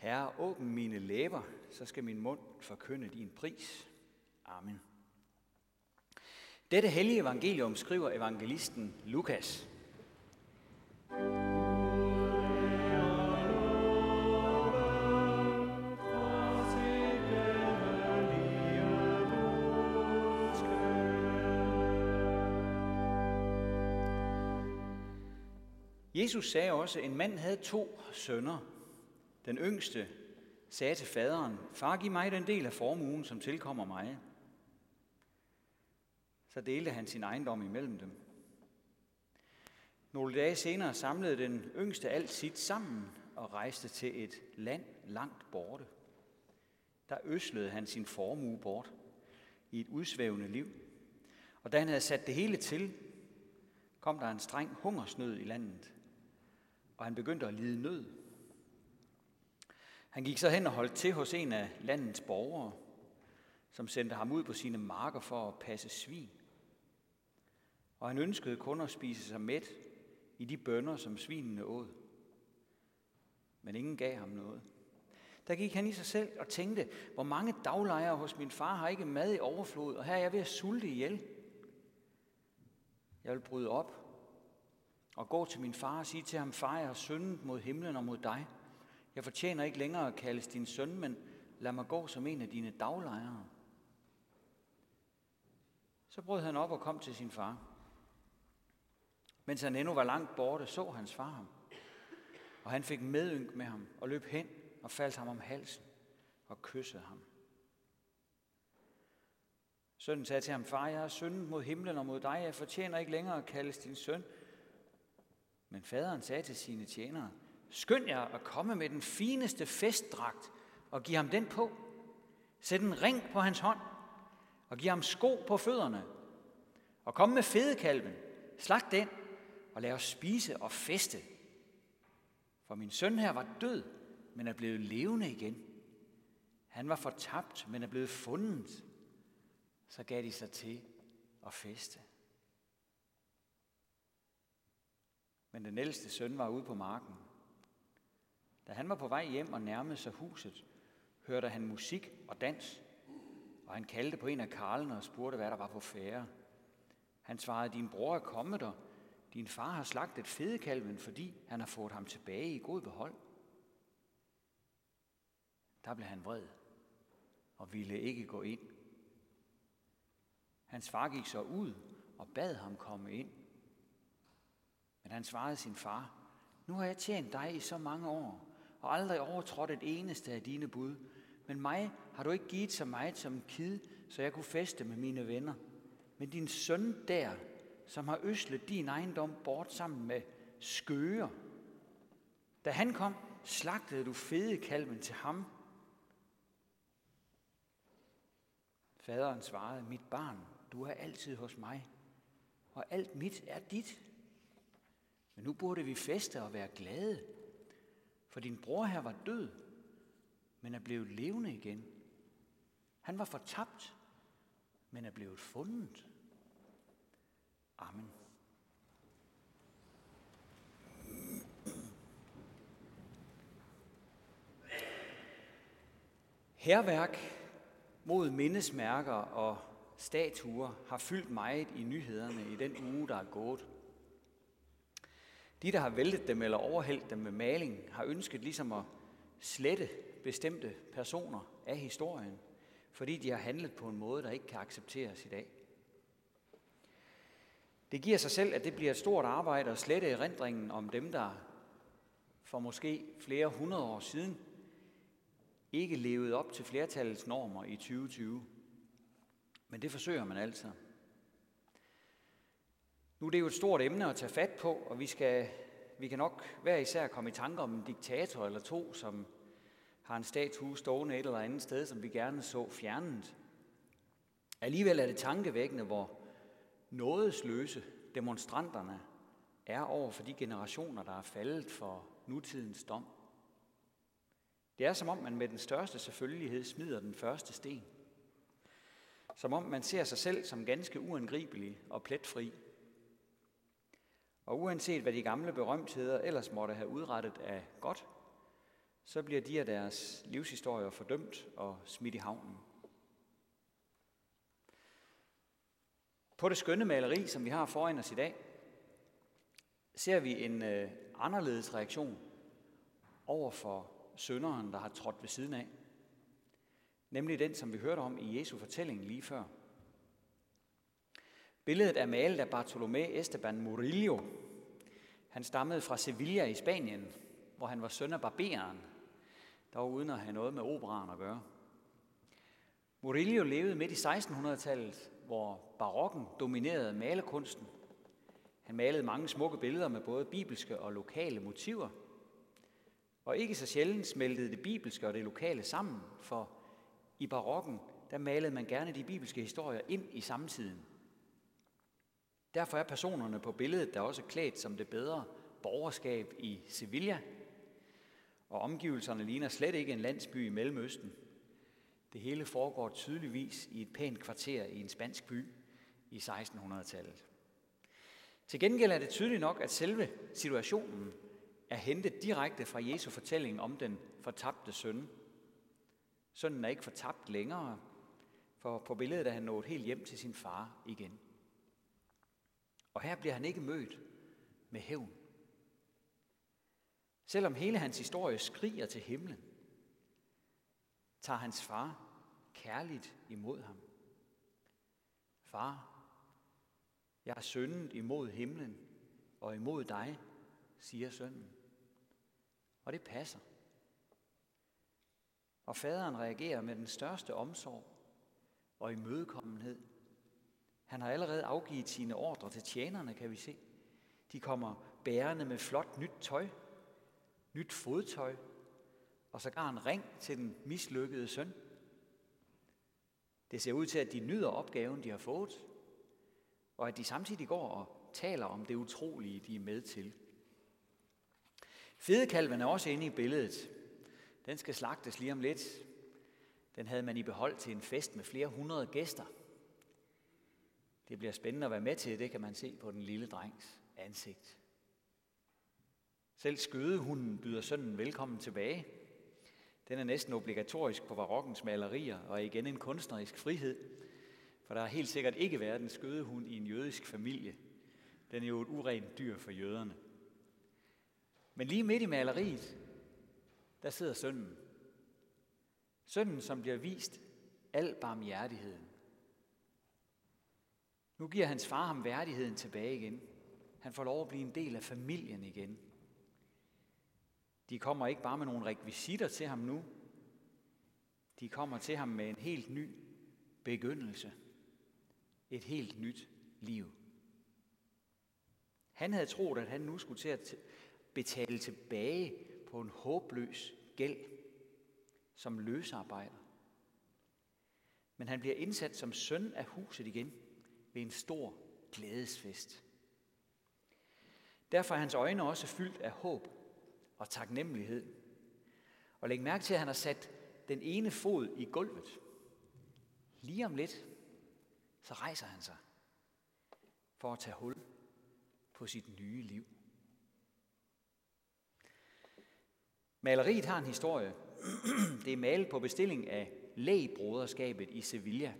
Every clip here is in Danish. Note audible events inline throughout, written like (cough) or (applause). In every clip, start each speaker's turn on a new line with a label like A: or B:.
A: Herre, åbn mine læber, så skal min mund forkynde din pris. Amen. Dette hellige evangelium skriver evangelisten Lukas. Jesus sagde også, at en mand havde to sønner. Den yngste sagde til faderen, far, giv mig den del af formuen, som tilkommer mig. Så delte han sin ejendom imellem dem. Nogle dage senere samlede den yngste alt sit sammen og rejste til et land langt borte. Der øslede han sin formue bort i et udsvævende liv. Og da han havde sat det hele til, kom der en streng hungersnød i landet, og han begyndte at lide nød. Han gik så hen og holdt til hos en af landets borgere, som sendte ham ud på sine marker for at passe svin. Og han ønskede kun at spise sig mæt i de bønder, som svinene åd. Men ingen gav ham noget. Der gik han i sig selv og tænkte, hvor mange daglejere hos min far har ikke mad i overflod, og her er jeg ved at sulte ihjel. Jeg vil bryde op og gå til min far og sige til ham, far, jeg har syndet mod himlen og mod dig. Jeg fortjener ikke længere at kaldes din søn, men lad mig gå som en af dine daglejere. Så brød han op og kom til sin far. Mens han endnu var langt borte, så hans far ham. Og han fik medynk med ham og løb hen og faldt ham om halsen og kyssede ham. Sønnen sagde til ham, far, jeg har syndet mod himlen og mod dig. Jeg fortjener ikke længere at kaldes din søn. Men faderen sagde til sine tjenere, skynd jer at komme med den fineste festdragt og giv ham den på. Sæt en ring på hans hånd og giv ham sko på fødderne. Og kom med fedekalven, slag den og lad os spise og feste. For min søn her var død, men er blevet levende igen. Han var fortabt, men er blevet fundet. Så gav de sig til at feste. Men den ældste søn var ude på marken. Da han var på vej hjem og nærmede sig huset, hørte han musik og dans, og han kaldte på en af karlene og spurgte, hvad der var på færre. Han svarede, din bror er kommet der. Din far har slagtet fedekalven, fordi han har fået ham tilbage i god behold. Der blev han vred og ville ikke gå ind. Hans far gik så ud og bad ham komme ind. Men han svarede sin far, nu har jeg tjent dig i så mange år, og aldrig overtrådt et eneste af dine bud. Men mig har du ikke givet så meget som en kid, så jeg kunne feste med mine venner. Men din søn der, som har øslet din ejendom bort sammen med skøger. Da han kom, slagtede du fede kalven til ham. Faderen svarede, mit barn, du er altid hos mig, og alt mit er dit. Men nu burde vi feste og være glade, for din bror her var død, men er blevet levende igen. Han var fortabt, men er blevet fundet. Amen. Herværk mod mindesmærker og statuer har fyldt meget i nyhederne i den uge, der er gået. De, der har væltet dem eller overhældt dem med maling, har ønsket ligesom at slette bestemte personer af historien, fordi de har handlet på en måde, der ikke kan accepteres i dag. Det giver sig selv, at det bliver et stort arbejde at slette erindringen om dem, der for måske flere hundrede år siden ikke levede op til flertallets normer i 2020. Men det forsøger man altså. Nu er det jo et stort emne at tage fat på, og vi, skal, vi kan nok hver især komme i tanke om en diktator eller to, som har en statue stående et eller andet sted, som vi gerne så fjernet. Alligevel er det tankevækkende, hvor nådesløse demonstranterne er over for de generationer, der er faldet for nutidens dom. Det er som om man med den største selvfølgelighed smider den første sten. Som om man ser sig selv som ganske uangribelig og pletfri. Og uanset hvad de gamle berømtheder ellers måtte have udrettet af godt, så bliver de af deres livshistorier fordømt og smidt i havnen. På det skønne maleri, som vi har foran os i dag, ser vi en øh, anderledes reaktion over for sønderen, der har trådt ved siden af. Nemlig den, som vi hørte om i Jesu fortælling lige før. Billedet er malet af Bartolomé Esteban Murillo. Han stammede fra Sevilla i Spanien, hvor han var søn af barberen, dog uden at have noget med operaen at gøre. Murillo levede midt i 1600-tallet, hvor barokken dominerede malerkunsten. Han malede mange smukke billeder med både bibelske og lokale motiver. Og ikke så sjældent smeltede det bibelske og det lokale sammen, for i barokken, der malede man gerne de bibelske historier ind i samtiden. Derfor er personerne på billedet der også klædt som det bedre borgerskab i Sevilla, og omgivelserne ligner slet ikke en landsby i Mellemøsten. Det hele foregår tydeligvis i et pænt kvarter i en spansk by i 1600-tallet. Til gengæld er det tydeligt nok, at selve situationen er hentet direkte fra Jesu fortælling om den fortabte søn. Sønnen er ikke fortabt længere, for på billedet er han nået helt hjem til sin far igen. Og her bliver han ikke mødt med hævn. Selvom hele hans historie skriger til himlen, tager hans far kærligt imod ham. Far, jeg har syndet imod himlen og imod dig, siger sønnen. Og det passer. Og faderen reagerer med den største omsorg og imødekommenhed. Han har allerede afgivet sine ordre til tjenerne, kan vi se. De kommer bærende med flot nyt tøj, nyt fodtøj og sågar en ring til den mislykkede søn. Det ser ud til, at de nyder opgaven, de har fået, og at de samtidig går og taler om det utrolige, de er med til. Fedekalven er også inde i billedet. Den skal slagtes lige om lidt. Den havde man i behold til en fest med flere hundrede gæster. Det bliver spændende at være med til, det kan man se på den lille drengs ansigt. Selv skødehunden byder sønnen velkommen tilbage. Den er næsten obligatorisk på barokkens malerier og igen en kunstnerisk frihed, for der har helt sikkert ikke været en skødehund i en jødisk familie. Den er jo et urent dyr for jøderne. Men lige midt i maleriet, der sidder sønnen. Sønnen, som bliver vist al barmhjertigheden. Nu giver hans far ham værdigheden tilbage igen. Han får lov at blive en del af familien igen. De kommer ikke bare med nogle rekvisitter til ham nu. De kommer til ham med en helt ny begyndelse. Et helt nyt liv. Han havde troet, at han nu skulle til at betale tilbage på en håbløs gæld som løsarbejder. Men han bliver indsat som søn af huset igen ved en stor glædesfest. Derfor er hans øjne også fyldt af håb og taknemmelighed. Og læg mærke til, at han har sat den ene fod i gulvet. Lige om lidt, så rejser han sig for at tage hul på sit nye liv. Maleriet har en historie. (clears throat) Det er malet på bestilling af Lægbroderskabet i Sevilla.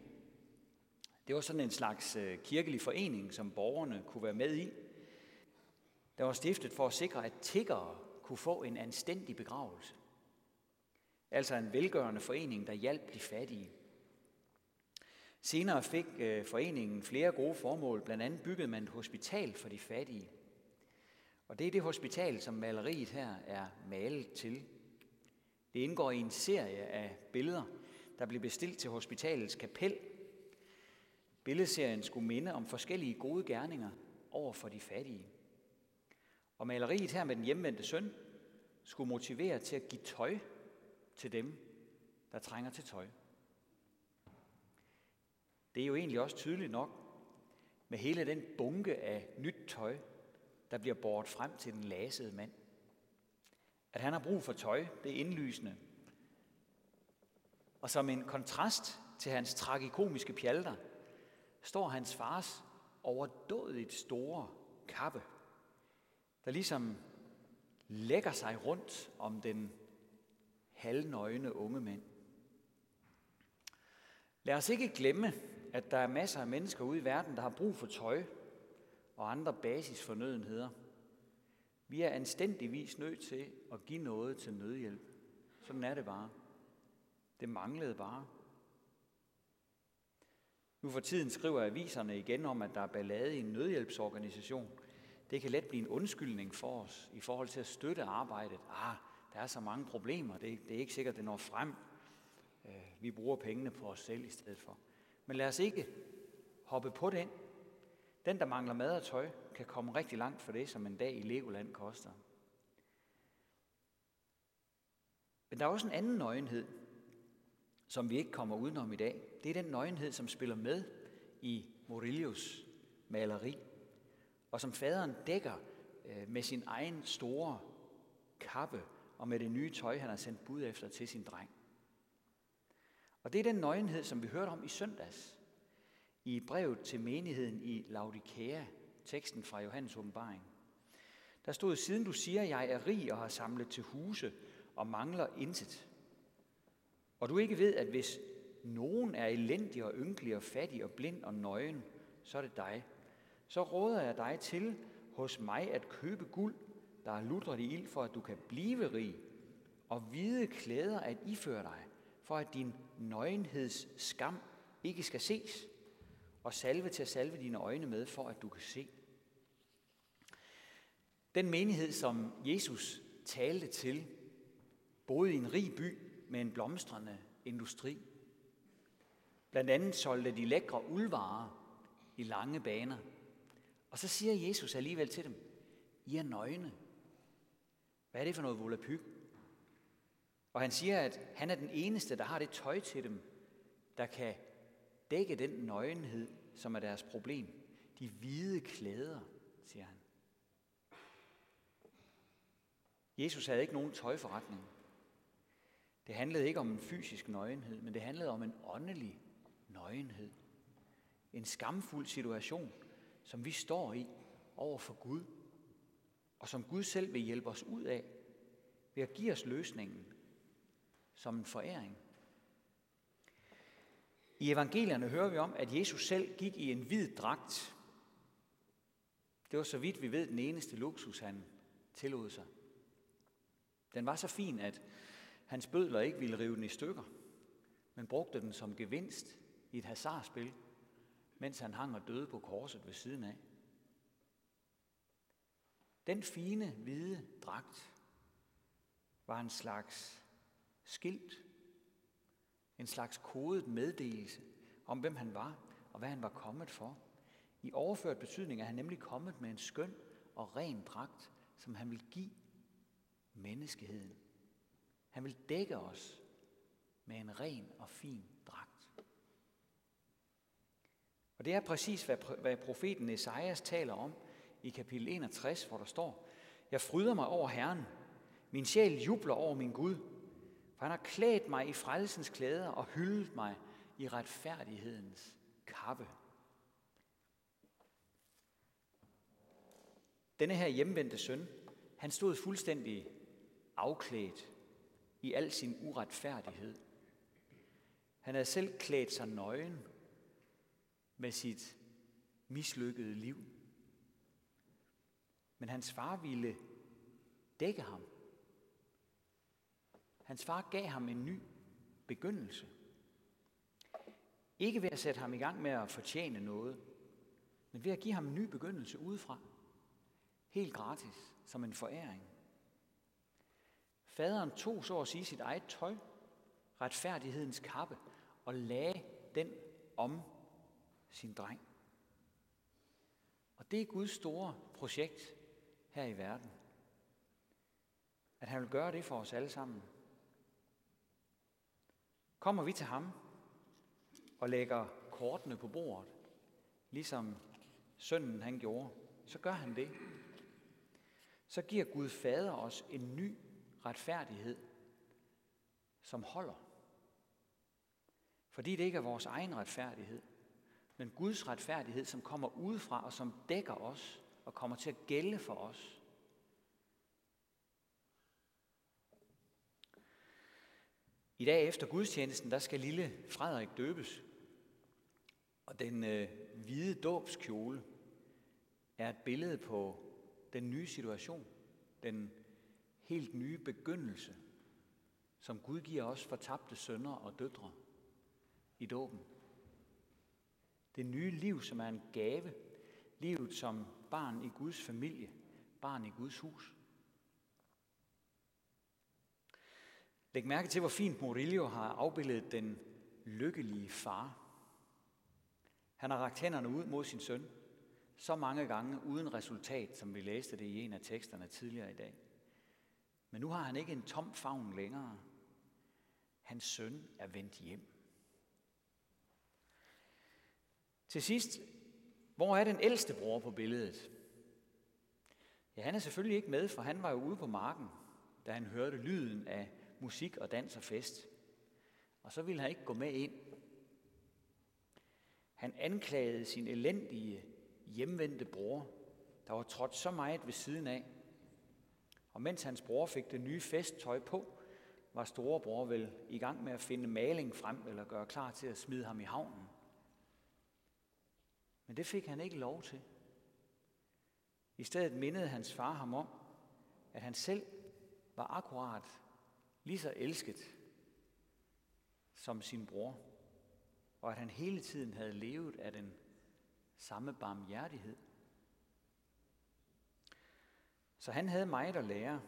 A: Det var sådan en slags øh, kirkelig forening, som borgerne kunne være med i. Der var stiftet for at sikre, at tiggere kunne få en anstændig begravelse. Altså en velgørende forening, der hjalp de fattige. Senere fik øh, foreningen flere gode formål. Blandt andet byggede man et hospital for de fattige. Og det er det hospital, som maleriet her er malet til. Det indgår i en serie af billeder, der blev bestilt til hospitalets kapel. Billedserien skulle minde om forskellige gode gerninger over for de fattige. Og maleriet her med den hjemvendte søn skulle motivere til at give tøj til dem, der trænger til tøj. Det er jo egentlig også tydeligt nok med hele den bunke af nyt tøj, der bliver båret frem til den lasede mand. At han har brug for tøj, det er indlysende. Og som en kontrast til hans tragikomiske pjalter, står hans fars overdådigt store kappe – der ligesom lægger sig rundt om den halvnøgne unge mand. Lad os ikke glemme, at der er masser af mennesker ude i verden, der har brug for tøj og andre basisfornødenheder. Vi er anstændigvis nødt til at give noget til nødhjælp. Sådan er det bare. Det manglede bare. Nu for tiden skriver aviserne igen om, at der er ballade i en nødhjælpsorganisation. Det kan let blive en undskyldning for os i forhold til at støtte arbejdet. Ah, der er så mange problemer, det, det er ikke sikkert, det når frem. Øh, vi bruger pengene på os selv i stedet for. Men lad os ikke hoppe på den. Den, der mangler mad og tøj, kan komme rigtig langt for det, som en dag i Legoland koster. Men der er også en anden nøgenhed, som vi ikke kommer udenom i dag. Det er den nøgenhed, som spiller med i Murillos maleri, og som faderen dækker øh, med sin egen store kappe og med det nye tøj, han har sendt bud efter til sin dreng. Og det er den nøgenhed, som vi hørte om i søndags, i brevet til menigheden i Laodikea, teksten fra Johannes åbenbaring. Der stod, siden du siger, jeg er rig og har samlet til huse og mangler intet, og du ikke ved, at hvis nogen er elendig og ynkelig og fattig og blind og nøgen, så er det dig. Så råder jeg dig til hos mig at købe guld, der er lutret i ild, for at du kan blive rig, og hvide klæder at iføre dig, for at din nøgenheds skam ikke skal ses, og salve til at salve dine øjne med, for at du kan se. Den menighed, som Jesus talte til, boede i en rig by med en blomstrende industri. Blandt andet solgte de lækre uldvarer i lange baner. Og så siger Jesus alligevel til dem, I er nøgne. Hvad er det for noget volapyk? Og han siger, at han er den eneste, der har det tøj til dem, der kan dække den nøgenhed, som er deres problem. De hvide klæder, siger han. Jesus havde ikke nogen tøjforretning. Det handlede ikke om en fysisk nøgenhed, men det handlede om en åndelig nøgenhed. En skamfuld situation, som vi står i over for Gud, og som Gud selv vil hjælpe os ud af ved at give os løsningen som en foræring. I evangelierne hører vi om, at Jesus selv gik i en hvid dragt. Det var så vidt vi ved den eneste luksus, han tillod sig. Den var så fin, at hans bødler ikke ville rive den i stykker, men brugte den som gevinst i et hasardspil, mens han hang og døde på korset ved siden af. Den fine, hvide dragt var en slags skilt, en slags kodet meddelelse om, hvem han var og hvad han var kommet for. I overført betydning er han nemlig kommet med en skøn og ren dragt, som han vil give menneskeheden. Han vil dække os med en ren og fin dragt. Og det er præcis, hvad profeten Esajas taler om i kapitel 61, hvor der står, Jeg fryder mig over Herren, min sjæl jubler over min Gud, for han har klædt mig i frelsens klæder og hyldet mig i retfærdighedens kappe. Denne her hjemvendte søn, han stod fuldstændig afklædt i al sin uretfærdighed. Han havde selv klædt sig nøgen med sit mislykkede liv. Men hans far ville dække ham. Hans far gav ham en ny begyndelse. Ikke ved at sætte ham i gang med at fortjene noget, men ved at give ham en ny begyndelse udefra. Helt gratis, som en foræring. Faderen tog så at sige sit eget tøj, retfærdighedens kappe, og lagde den om sin dreng. Og det er Guds store projekt her i verden. At han vil gøre det for os alle sammen. Kommer vi til ham og lægger kortene på bordet, ligesom sønnen han gjorde, så gør han det. Så giver Gud Fader os en ny retfærdighed, som holder. Fordi det ikke er vores egen retfærdighed, men Guds retfærdighed, som kommer udefra og som dækker os og kommer til at gælde for os. I dag efter gudstjenesten, der skal lille Frederik døbes. Og den øh, hvide dåbskjole er et billede på den nye situation, den helt nye begyndelse, som Gud giver os for tabte sønner og døtre i dåben. Det nye liv, som er en gave, livet som barn i Guds familie, barn i Guds hus. Læg mærke til, hvor fint Murillo har afbildet den lykkelige far. Han har rakt hænderne ud mod sin søn, så mange gange uden resultat, som vi læste det i en af teksterne tidligere i dag. Men nu har han ikke en tom favn længere. Hans søn er vendt hjem. Til sidst, hvor er den ældste bror på billedet? Ja, han er selvfølgelig ikke med, for han var jo ude på marken, da han hørte lyden af musik og dans og fest. Og så ville han ikke gå med ind. Han anklagede sin elendige, hjemvendte bror, der var trådt så meget ved siden af. Og mens hans bror fik det nye festtøj på, var storebror vel i gang med at finde maling frem eller gøre klar til at smide ham i havnen. Men det fik han ikke lov til. I stedet mindede hans far ham om, at han selv var akkurat lige så elsket som sin bror, og at han hele tiden havde levet af den samme barmhjertighed. Så han havde meget at lære,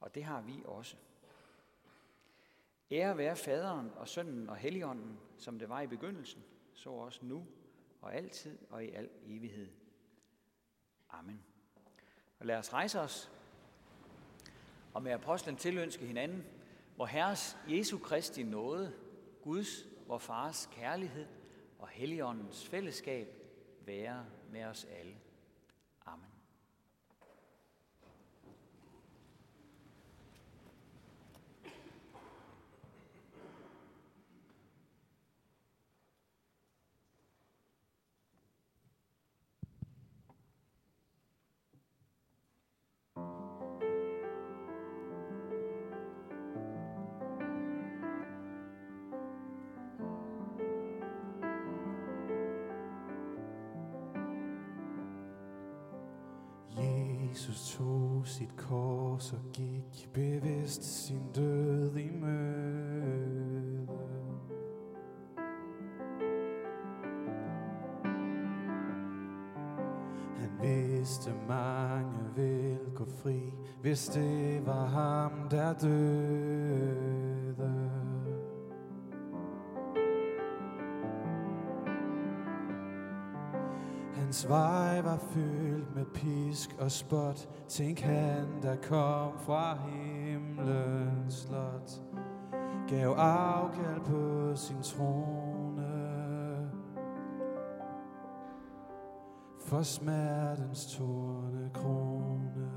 A: og det har vi også. Ære være faderen og sønnen og helligånden, som det var i begyndelsen, så også nu og altid og i al evighed. Amen. Og lad os rejse os og med apostlen tilønske hinanden, hvor Herres Jesu Kristi nåde, Guds, vor Fars kærlighed og Helligåndens fællesskab være med os alle.
B: Jesus tog sit kors og gik bevidst sin død i møde. Han vidste mange vil gå fri, hvis det var ham, der døde. Hans vej var fyldt med pisk og spot. Tænk han, der kom fra himlens slot. Gav afkald på sin trone. For smertens torne krone.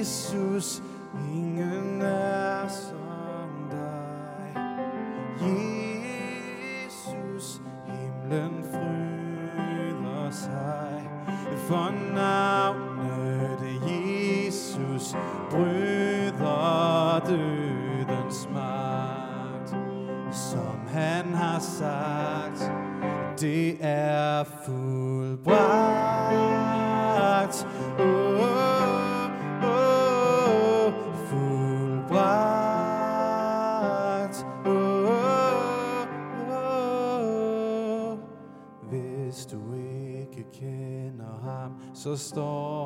B: Jesus, er fuldbragt. Oh, oh, oh, fuldbragt. Oh, Oh, oh. Hvis du ikke kender ham, så står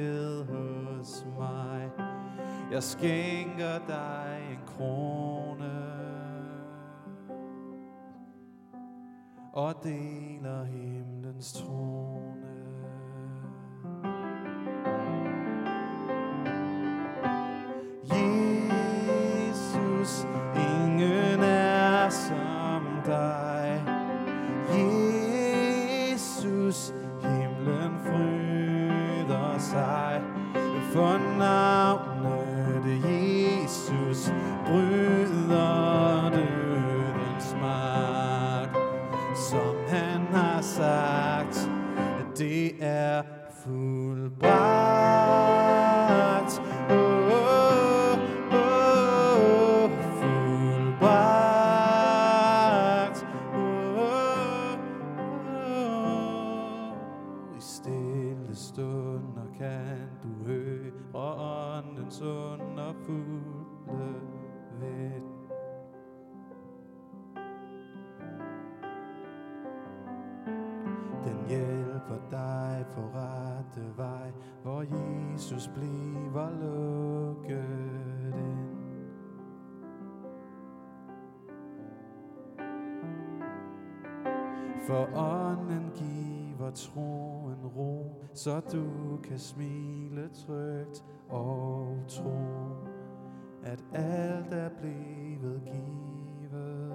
B: og hos mig. Jeg skænker dig en krone. og deler himlens trone. Fuldbragt. Så du kan smile trygt og tro, at alt er blevet givet.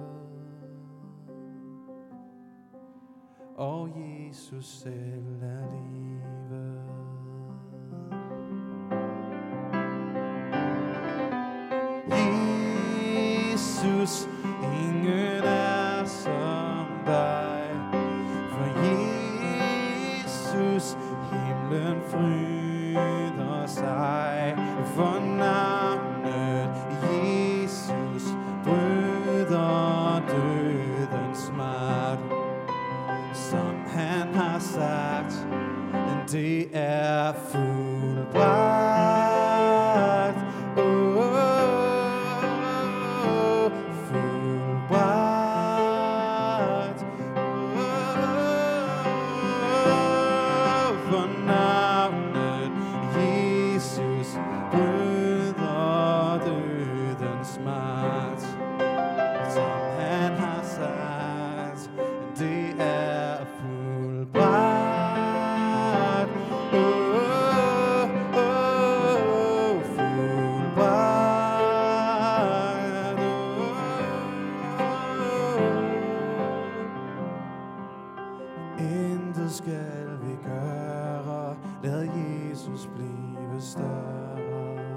B: Og Jesus selv er livet. Jesus, ingen er himlen fryder sig. For navnet Jesus bryder dødens magt. Som han har sagt, det er fuldbragt. Intet skal vi gøre, lad Jesus blive større.